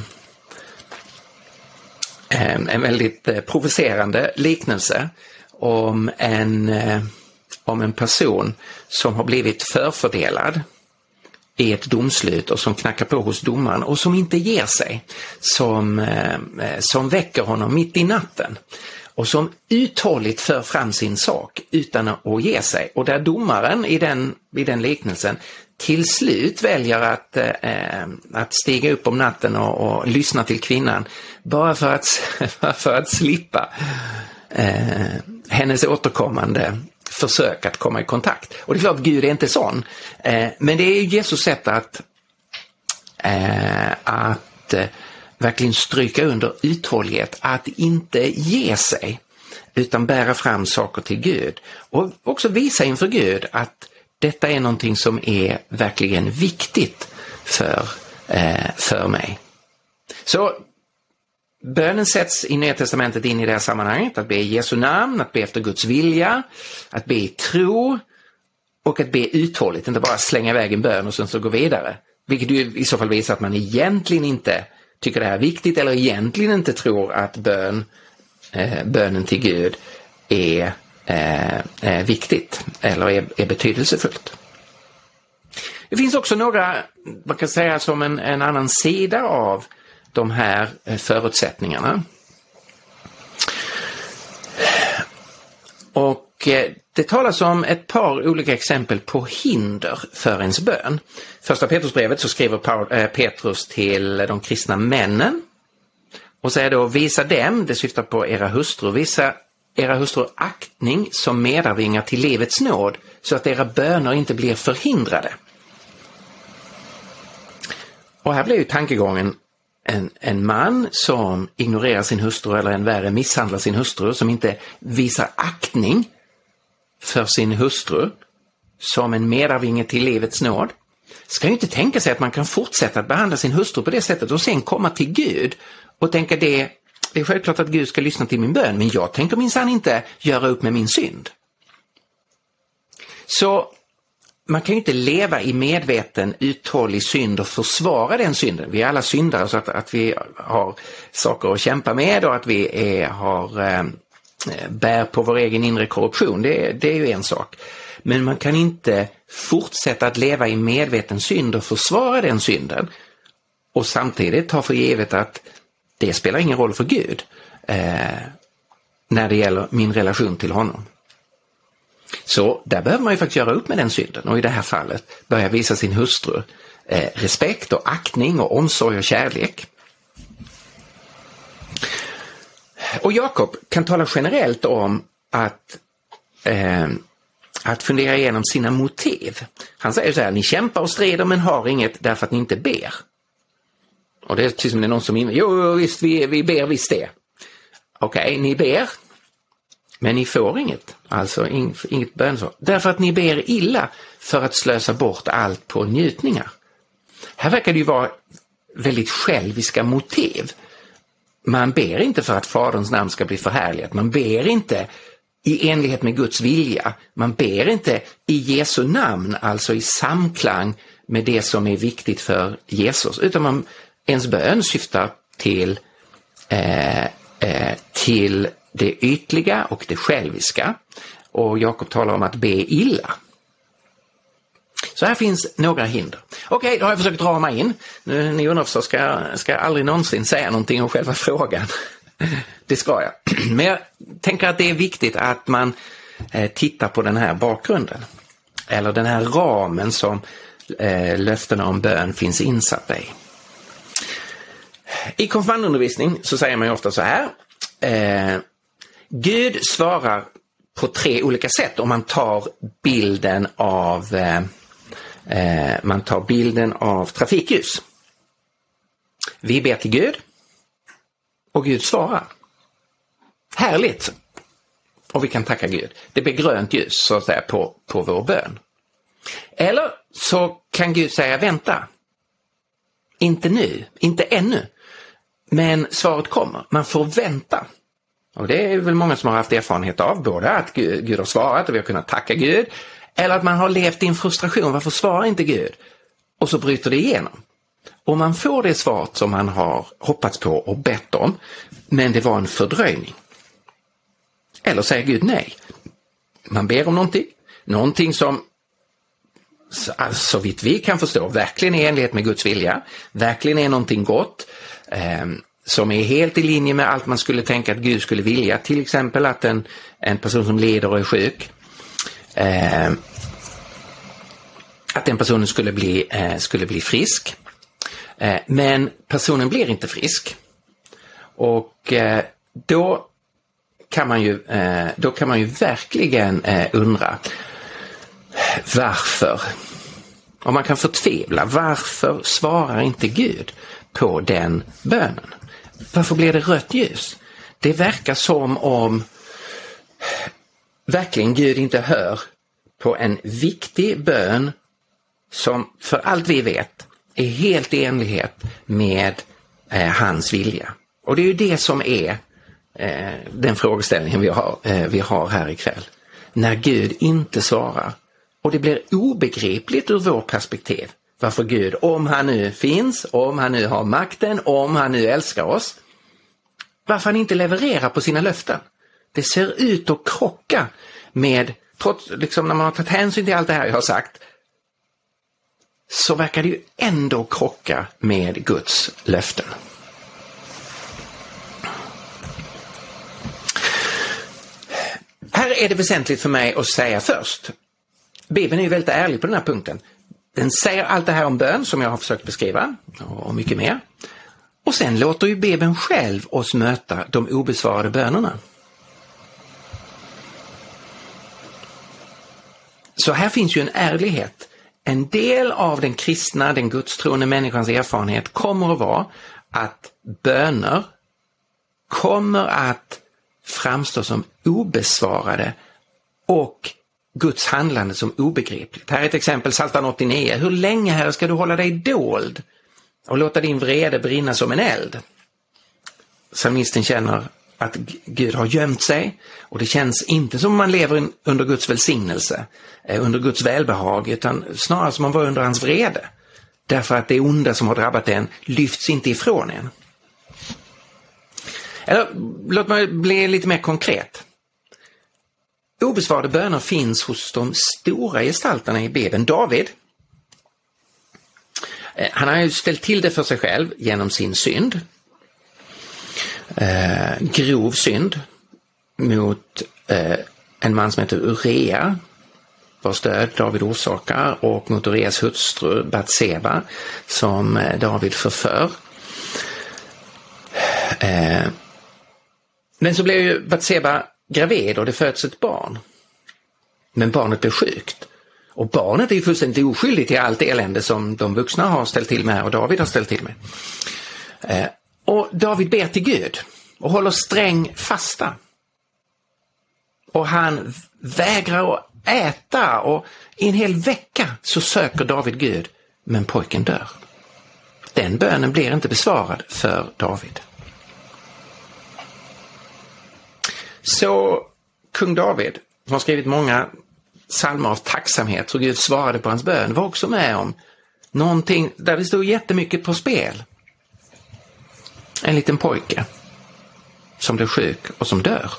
en väldigt provocerande liknelse om en, om en person som har blivit förfördelad i ett domslut och som knackar på hos domaren och som inte ger sig. Som, som väcker honom mitt i natten och som uthålligt för fram sin sak utan att ge sig. Och där domaren i den, i den liknelsen till slut väljer att, eh, att stiga upp om natten och, och, lyssna till kvinnan bara för att, för att slippa eh, hennes återkommande försök att komma i kontakt. Och det är klart, Gud är inte sån. Eh, men det är Jesus sätt att, eh, att eh, verkligen stryka under uthållighet, att inte ge sig utan bära fram saker till Gud. Och också visa inför Gud att detta är någonting som är verkligen viktigt för, eh, för mig. Så Bönen sätts i Nya Testamentet in i det här sammanhanget, att be i Jesu namn, att be efter Guds vilja, att be i tro och att be uthålligt, inte bara slänga iväg en bön och sen så gå vidare. Vilket ju i så fall visar att man egentligen inte tycker det här är viktigt eller egentligen inte tror att bön, eh, bönen till Gud är, eh, är viktigt eller är, är betydelsefullt. Det finns också några, man kan säga som en, en annan sida av de här eh, förutsättningarna. Och Eh, det talas om ett par olika exempel på hinder för ens bön. Första Petrusbrevet så skriver eh, Petrus till de kristna männen och säger då visa dem, det syftar på era hustrur, visa era hustrur aktning som medarvingar till livets nåd så att era böner inte blir förhindrade. Och här blir ju tankegången en, en man som ignorerar sin hustru eller en värre misshandlar sin hustru, som inte visar aktning för sin hustru som en medarvinge till livets nåd, ska ju inte tänka sig att man kan fortsätta att behandla sin hustru på det sättet och sen komma till Gud och tänka det, det är självklart att Gud ska lyssna till min bön, men jag tänker minsann inte göra upp med min synd. Så man kan ju inte leva i medveten uthållig synd och försvara den synden. Vi är alla syndare så att, att vi har saker att kämpa med och att vi är, har, eh, Eh, bär på vår egen inre korruption, det, det är ju en sak. Men man kan inte fortsätta att leva i medveten synd och försvara den synden och samtidigt ta för givet att det spelar ingen roll för Gud. Eh, när det gäller min relation till honom. Så där behöver man ju faktiskt göra upp med den synden och i det här fallet börja visa sin hustru eh, respekt och aktning och omsorg och kärlek. Och Jakob kan tala generellt om att, eh, att fundera igenom sina motiv. Han säger så här, ni kämpar och strider men har inget därför att ni inte ber. Och det är precis som det är någon som invänder, jo visst vi, vi ber visst det. Okej, okay, ni ber, men ni får inget, alltså inget bönesvar. Därför att ni ber illa för att slösa bort allt på njutningar. Här verkar det ju vara väldigt själviska motiv. Man ber inte för att Faderns namn ska bli förhärligat, man ber inte i enlighet med Guds vilja. Man ber inte i Jesu namn, alltså i samklang med det som är viktigt för Jesus, utan man, ens bön syftar till, eh, eh, till det ytliga och det själviska. Och Jakob talar om att be illa. Så här finns några hinder. Okej, okay, då har jag försökt rama in. Nu, ni undrar förstås, ska, jag, ska jag aldrig någonsin säga någonting om själva frågan? Det ska jag. Men jag tänker att det är viktigt att man eh, tittar på den här bakgrunden. Eller den här ramen som eh, löftena om bön finns insatta i. I konfirmandundervisning så säger man ju ofta så här. Eh, Gud svarar på tre olika sätt om man tar bilden av eh, Eh, man tar bilden av trafikljus. Vi ber till Gud och Gud svarar. Härligt! Och vi kan tacka Gud. Det blir grönt ljus så att säga på, på vår bön. Eller så kan Gud säga vänta. Inte nu, inte ännu. Men svaret kommer, man får vänta. Och det är väl många som har haft erfarenhet av, både att Gud, Gud har svarat och vi har kunnat tacka Gud, eller att man har levt i en frustration, varför svarar inte Gud? Och så bryter det igenom. Och man får det svaret som man har hoppats på och bett om, men det var en fördröjning. Eller säger Gud nej. Man ber om någonting, någonting som alltså, så vitt vi kan förstå verkligen är i enlighet med Guds vilja, verkligen är någonting gott, eh, som är helt i linje med allt man skulle tänka att Gud skulle vilja. Till exempel att en, en person som leder och är sjuk eh, att den personen skulle bli, eh, skulle bli frisk. Eh, men personen blir inte frisk. Och eh, då kan man ju, eh, då kan man ju verkligen eh, undra varför? Och man kan förtvivla, varför svarar inte Gud på den bönen? Varför blir det rött ljus? Det verkar som om verkligen Gud inte hör på en viktig bön som för allt vi vet är helt i enlighet med eh, hans vilja. Och det är ju det som är eh, den frågeställningen vi har, eh, vi har här ikväll. När Gud inte svarar och det blir obegripligt ur vårt perspektiv varför Gud, om han nu finns, om han nu har makten, om han nu älskar oss, varför han inte levererar på sina löften. Det ser ut att krocka med, trots liksom när man har tagit hänsyn till allt det här jag har sagt, så verkar det ju ändå krocka med Guds löften. Här är det väsentligt för mig att säga först. Bibeln är ju väldigt ärlig på den här punkten. Den säger allt det här om bön som jag har försökt beskriva och mycket mer. Och sen låter ju Bibeln själv oss möta de obesvarade bönerna. Så här finns ju en ärlighet. En del av den kristna, den gudstroende människans erfarenhet kommer att vara att böner kommer att framstå som obesvarade och Guds handlande som obegripligt. Här är ett exempel, Psaltaren 89. Hur länge, Herre, ska du hålla dig dold och låta din vrede brinna som en eld? Psalmisten känner att Gud har gömt sig och det känns inte som man lever under Guds välsignelse, eh, under Guds välbehag, utan snarare som man var under hans vrede. Därför att det onda som har drabbat en lyfts inte ifrån en. Eller låt mig bli lite mer konkret. Obesvarade böner finns hos de stora gestalterna i Bibeln. David, eh, han har ju ställt till det för sig själv genom sin synd. Eh, grov synd. mot eh, en man som heter Urea vars död David orsakar och mot Ureas hustru Batseba som eh, David förför. Eh, men så blev ju Batseba gravid och det föds ett barn. Men barnet blir sjukt. Och barnet är ju fullständigt oskyldigt i allt elände som de vuxna har ställt till med och David har ställt till med. Eh, och David ber till Gud och håller sträng fasta. Och han vägrar att äta och i en hel vecka så söker David Gud men pojken dör. Den bönen blir inte besvarad för David. Så kung David, som har skrivit många psalmer av tacksamhet så Gud svarade på hans bön, var också med om någonting där det stod jättemycket på spel. En liten pojke som blir sjuk och som dör.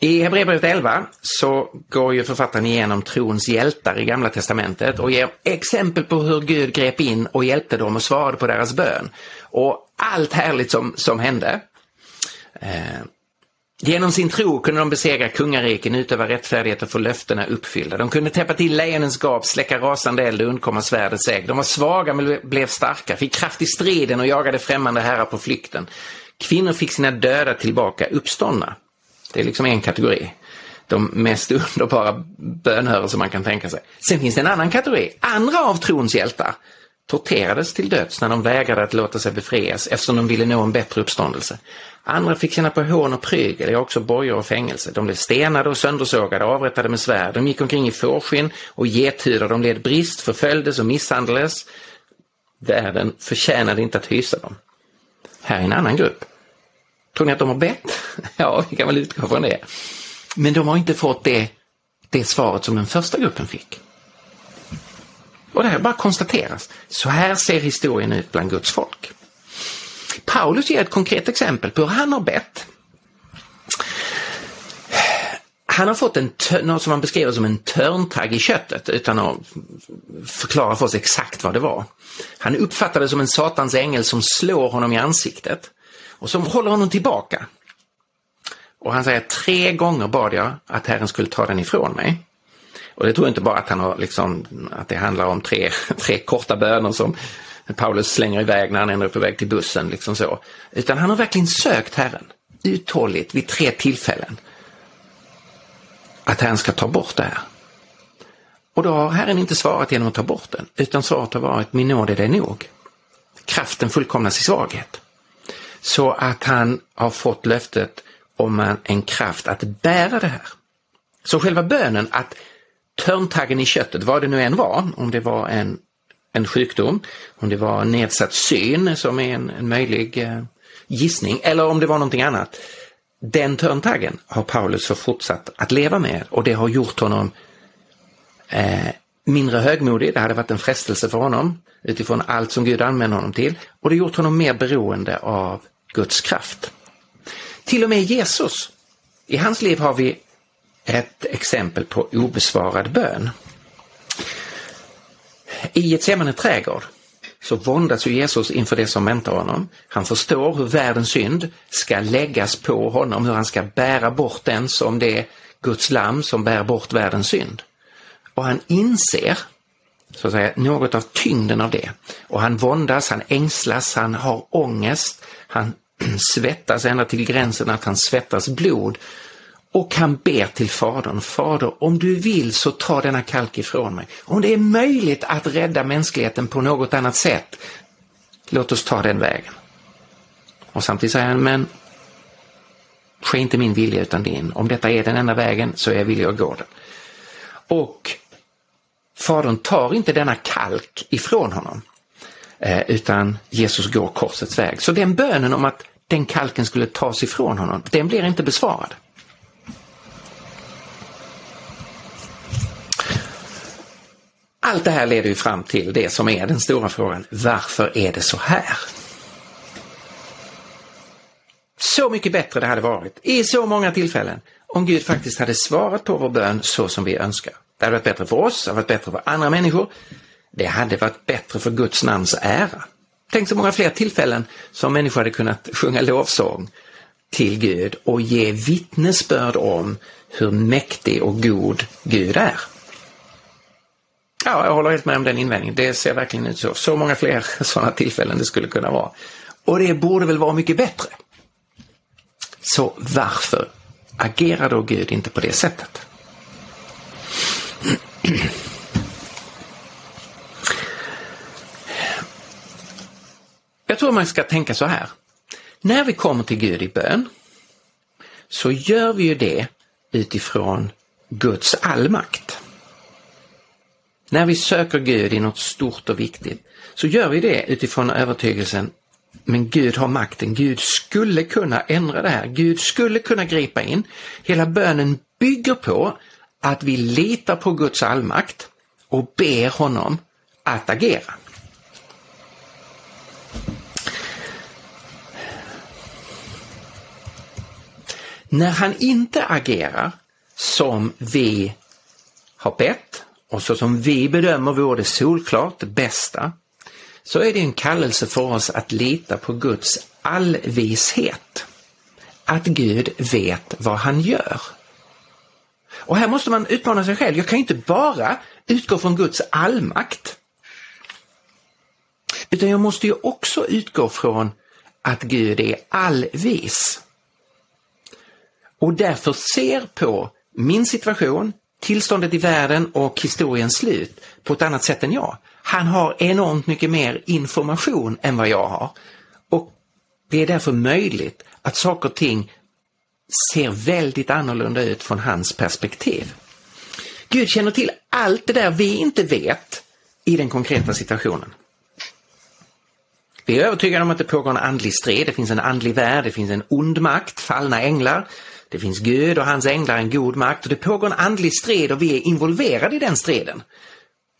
I Hebreerbrevet 11 så går ju författaren igenom trons hjältar i Gamla Testamentet och ger exempel på hur Gud grep in och hjälpte dem och svarade på deras bön. Och allt härligt som, som hände. Eh, Genom sin tro kunde de besegra kungariken, utöva rättfärdighet och få löftena uppfyllda. De kunde täppa till lejonens gap, släcka rasande eld och undkomma svärdets ägg. De var svaga men blev starka, fick kraft i striden och jagade främmande herrar på flykten. Kvinnor fick sina döda tillbaka uppståndna. Det är liksom en kategori. De mest underbara bönhörelser man kan tänka sig. Sen finns det en annan kategori. Andra av trons hjältar torterades till döds när de vägrade att låta sig befrias eftersom de ville nå en bättre uppståndelse. Andra fick känna på hån och prygel, ja också bojor och fängelse. De blev stenade och söndersågade, avrättade med svärd. De gick omkring i fårskinn och gethudar. De led brist, förföljdes och misshandlades. Världen förtjänade inte att hysa dem. Här är en annan grupp. Tror ni att de har bett? Ja, vi kan väl utgå från det. Men de har inte fått det, det svaret som den första gruppen fick. Och det här bara konstateras. Så här ser historien ut bland Guds folk. Paulus ger ett konkret exempel på hur han har bett. Han har fått en, något som han beskriver som en törntagg i köttet utan att förklara för oss exakt vad det var. Han uppfattar det som en satans ängel som slår honom i ansiktet och som håller honom tillbaka. Och han säger tre gånger bad jag att Herren skulle ta den ifrån mig. Och det tror jag inte bara att han har liksom, att det handlar om tre, tre korta böner som Paulus slänger iväg när han ändå är på väg till bussen, liksom så. Utan han har verkligen sökt Herren, uthålligt, vid tre tillfällen. Att Herren ska ta bort det här. Och då har Herren inte svarat genom att ta bort den, utan svaret har varit min nåd är det nog. Kraften fullkomnas i svaghet. Så att han har fått löftet om en kraft att bära det här. Så själva bönen att törntaggen i köttet, vad det nu än var, om det var en, en sjukdom, om det var nedsatt syn som är en, en möjlig eh, gissning, eller om det var någonting annat. Den törntaggen har Paulus fortsatt att leva med och det har gjort honom eh, mindre högmodig, det hade varit en frestelse för honom utifrån allt som Gud använder honom till och det har gjort honom mer beroende av Guds kraft. Till och med Jesus, i hans liv har vi ett exempel på obesvarad bön. I Getsemane trädgård så våndas ju Jesus inför det som väntar honom. Han förstår hur världens synd ska läggas på honom, hur han ska bära bort den som det Guds lamm som bär bort världens synd. Och han inser så att säga, något av tyngden av det. Och han våndas, han ängslas, han har ångest, han svettas ända till gränsen att han svettas blod. Och han ber till Fadern, Fader om du vill så ta denna kalk ifrån mig. Om det är möjligt att rädda mänskligheten på något annat sätt, låt oss ta den vägen. Och samtidigt säger han, men ske inte min vilja utan din. Om detta är den enda vägen så är jag villig att gå den. Och Fadern tar inte denna kalk ifrån honom eh, utan Jesus går korsets väg. Så den bönen om att den kalken skulle tas ifrån honom, den blir inte besvarad. Allt det här leder ju fram till det som är den stora frågan. Varför är det så här? Så mycket bättre det hade varit i så många tillfällen om Gud faktiskt hade svarat på vår bön så som vi önskar. Det hade varit bättre för oss, det hade varit bättre för andra människor. Det hade varit bättre för Guds namns ära. Tänk så många fler tillfällen som människor hade kunnat sjunga lovsång till Gud och ge vittnesbörd om hur mäktig och god Gud är. Ja, jag håller helt med om den invändningen. Det ser verkligen ut så. Så många fler sådana tillfällen det skulle kunna vara. Och det borde väl vara mycket bättre. Så varför agerar då Gud inte på det sättet? Jag tror man ska tänka så här. När vi kommer till Gud i bön så gör vi ju det utifrån Guds allmakt. När vi söker Gud i något stort och viktigt så gör vi det utifrån övertygelsen men Gud har makten, Gud skulle kunna ändra det här, Gud skulle kunna gripa in. Hela bönen bygger på att vi litar på Guds allmakt och ber honom att agera. När han inte agerar som vi har bett och så som vi bedömer vore det solklart det bästa, så är det en kallelse för oss att lita på Guds allvishet. Att Gud vet vad han gör. Och här måste man utmana sig själv. Jag kan inte bara utgå från Guds allmakt. Utan jag måste ju också utgå från att Gud är allvis. Och därför ser på min situation, tillståndet i världen och historiens slut på ett annat sätt än jag. Han har enormt mycket mer information än vad jag har. Och det är därför möjligt att saker och ting ser väldigt annorlunda ut från hans perspektiv. Gud känner till allt det där vi inte vet i den konkreta situationen. Vi är övertygade om att det pågår en andlig strid, det finns en andlig värld, det finns en ond makt, fallna änglar, det finns Gud och hans änglar, en god makt och det pågår en andlig strid och vi är involverade i den striden.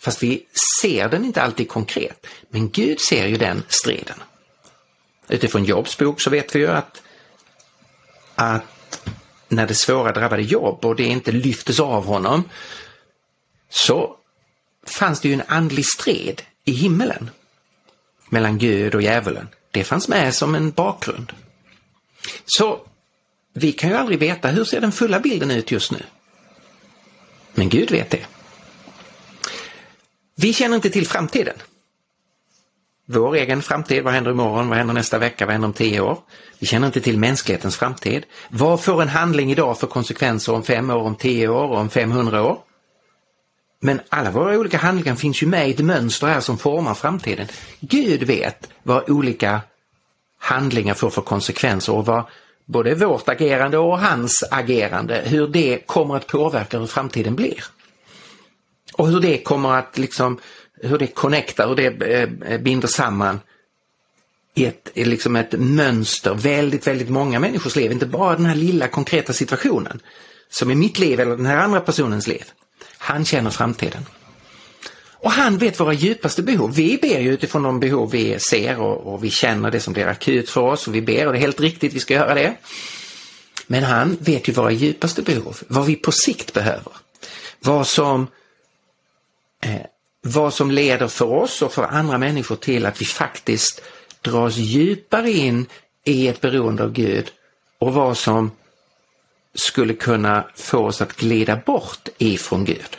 Fast vi ser den inte alltid konkret. Men Gud ser ju den striden. Utifrån Jobs bok så vet vi ju att, att när det svåra drabbade Jobb och det inte lyftes av honom så fanns det ju en andlig strid i himmelen mellan Gud och djävulen. Det fanns med som en bakgrund. Så vi kan ju aldrig veta hur ser den fulla bilden ut just nu. Men Gud vet det. Vi känner inte till framtiden. Vår egen framtid, vad händer imorgon, vad händer nästa vecka, vad händer om tio år? Vi känner inte till mänsklighetens framtid. Vad får en handling idag för konsekvenser om fem år, om tio år om 500 år? Men alla våra olika handlingar finns ju med i ett mönster här som formar framtiden. Gud vet vad olika handlingar får för konsekvenser och vad både vårt agerande och hans agerande, hur det kommer att påverka hur framtiden blir. Och hur det kommer att liksom, hur det connectar, hur det eh, binder samman i ett, liksom ett mönster, väldigt, väldigt många människors liv, inte bara den här lilla konkreta situationen som är mitt liv eller den här andra personens liv. Han känner framtiden. Och han vet våra djupaste behov. Vi ber ju utifrån de behov vi ser och, och vi känner det som blir akut för oss och vi ber och det är helt riktigt, vi ska göra det. Men han vet ju våra djupaste behov, vad vi på sikt behöver. Vad som, eh, vad som leder för oss och för andra människor till att vi faktiskt dras djupare in i ett beroende av Gud och vad som skulle kunna få oss att glida bort ifrån Gud.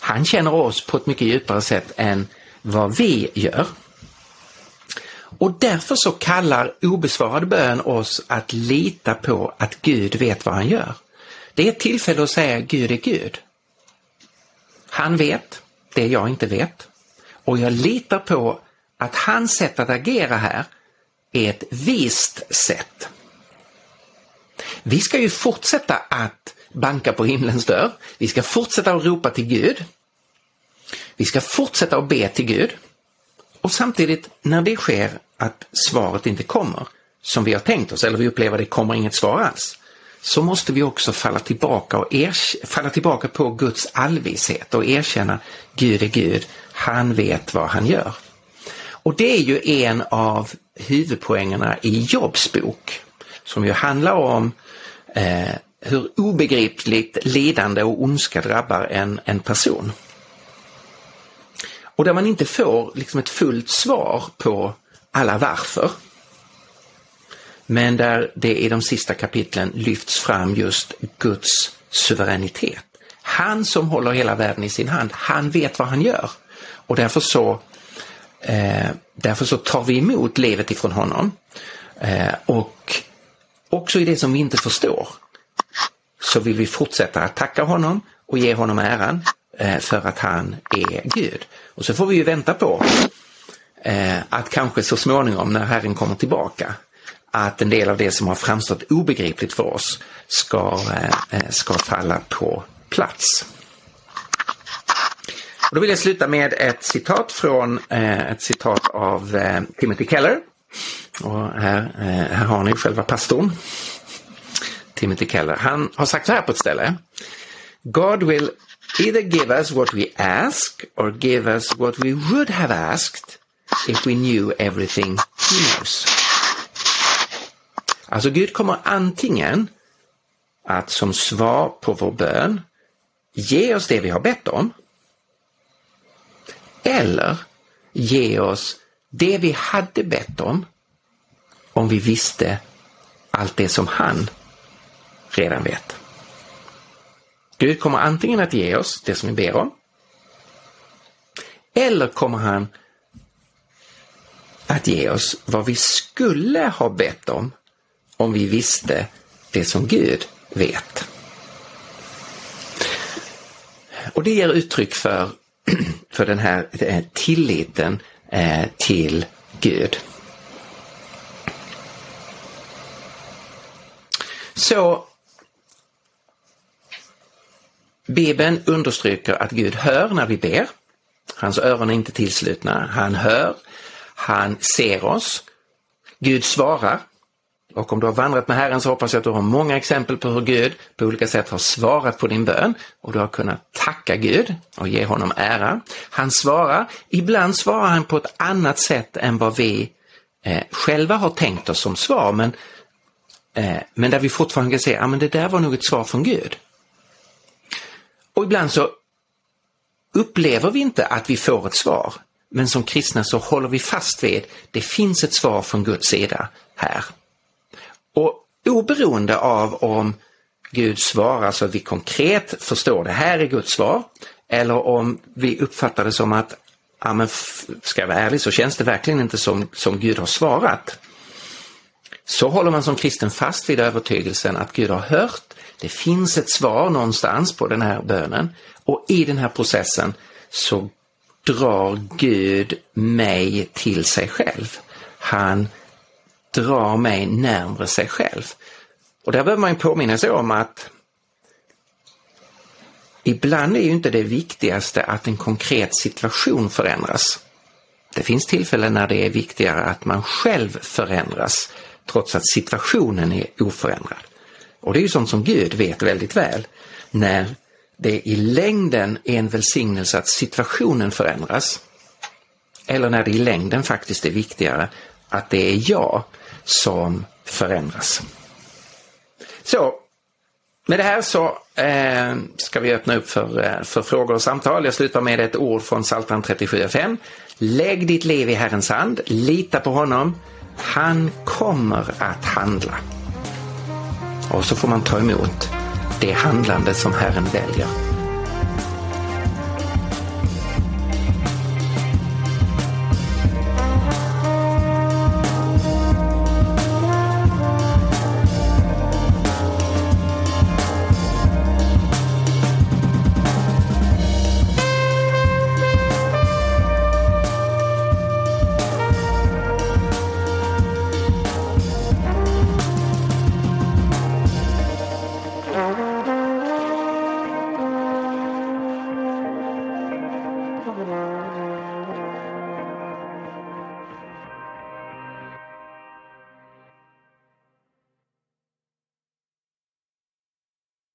Han känner oss på ett mycket djupare sätt än vad vi gör. Och därför så kallar obesvarad bön oss att lita på att Gud vet vad han gör. Det är ett tillfälle att säga Gud är Gud. Han vet det jag inte vet. Och jag litar på att hans sätt att agera här är ett vist sätt. Vi ska ju fortsätta att banka på himlens dörr. Vi ska fortsätta att ropa till Gud. Vi ska fortsätta att be till Gud. Och samtidigt när det sker att svaret inte kommer som vi har tänkt oss eller vi upplever att det kommer inget svar alls. Så måste vi också falla tillbaka, och falla tillbaka på Guds allvishet och erkänna Gud är Gud, han vet vad han gör. Och det är ju en av huvudpoängerna i Jobs bok som ju handlar om eh, hur obegripligt lidande och ondska drabbar en, en person. Och där man inte får liksom ett fullt svar på alla varför. Men där det i de sista kapitlen lyfts fram just Guds suveränitet. Han som håller hela världen i sin hand, han vet vad han gör. Och därför så, eh, därför så tar vi emot livet ifrån honom. Eh, och också i det som vi inte förstår så vill vi fortsätta att tacka honom och ge honom äran eh, för att han är Gud. Och så får vi ju vänta på eh, att kanske så småningom när Herren kommer tillbaka att en del av det som har framstått obegripligt för oss ska, eh, ska falla på plats. Och då vill jag sluta med ett citat från ett citat av Timothy Keller. Och här, här har ni själva pastorn. Timothy Keller. Han har sagt så här på ett ställe. God will either give us what we ask or give us what we would have asked if we knew everything he knows. Alltså Gud kommer antingen att som svar på vår bön ge oss det vi har bett om eller ge oss det vi hade bett om om vi visste allt det som han redan vet. Gud kommer antingen att ge oss det som vi ber om eller kommer han att ge oss vad vi skulle ha bett om om vi visste det som Gud vet. Och det ger uttryck för, för den här tilliten eh, till Gud. Så Bibeln understryker att Gud hör när vi ber. Hans öron är inte tillslutna. Han hör, han ser oss. Gud svarar. Och om du har vandrat med Herren så hoppas jag att du har många exempel på hur Gud på olika sätt har svarat på din bön och du har kunnat tacka Gud och ge honom ära. Han svarar, ibland svarar han på ett annat sätt än vad vi eh, själva har tänkt oss som svar men, eh, men där vi fortfarande kan säga, att ah, men det där var nog ett svar från Gud. Och ibland så upplever vi inte att vi får ett svar. Men som kristna så håller vi fast vid, det finns ett svar från Guds sida här. Och oberoende av om Gud svarar så att vi konkret förstår det här är Guds svar, eller om vi uppfattar det som att, ja men ska jag vara ärlig så känns det verkligen inte som, som Gud har svarat. Så håller man som kristen fast vid övertygelsen att Gud har hört det finns ett svar någonstans på den här bönen och i den här processen så drar Gud mig till sig själv. Han drar mig närmre sig själv. Och där behöver man ju påminna sig om att ibland är ju inte det viktigaste att en konkret situation förändras. Det finns tillfällen när det är viktigare att man själv förändras trots att situationen är oförändrad. Och det är ju sånt som Gud vet väldigt väl. När det i längden är en välsignelse att situationen förändras. Eller när det i längden faktiskt är viktigare att det är jag som förändras. Så med det här så eh, ska vi öppna upp för, eh, för frågor och samtal. Jag slutar med ett ord från Psaltaren 37.5. Lägg ditt liv i Herrens hand, lita på honom. Han kommer att handla. Och så får man ta emot det handlande som Herren väljer.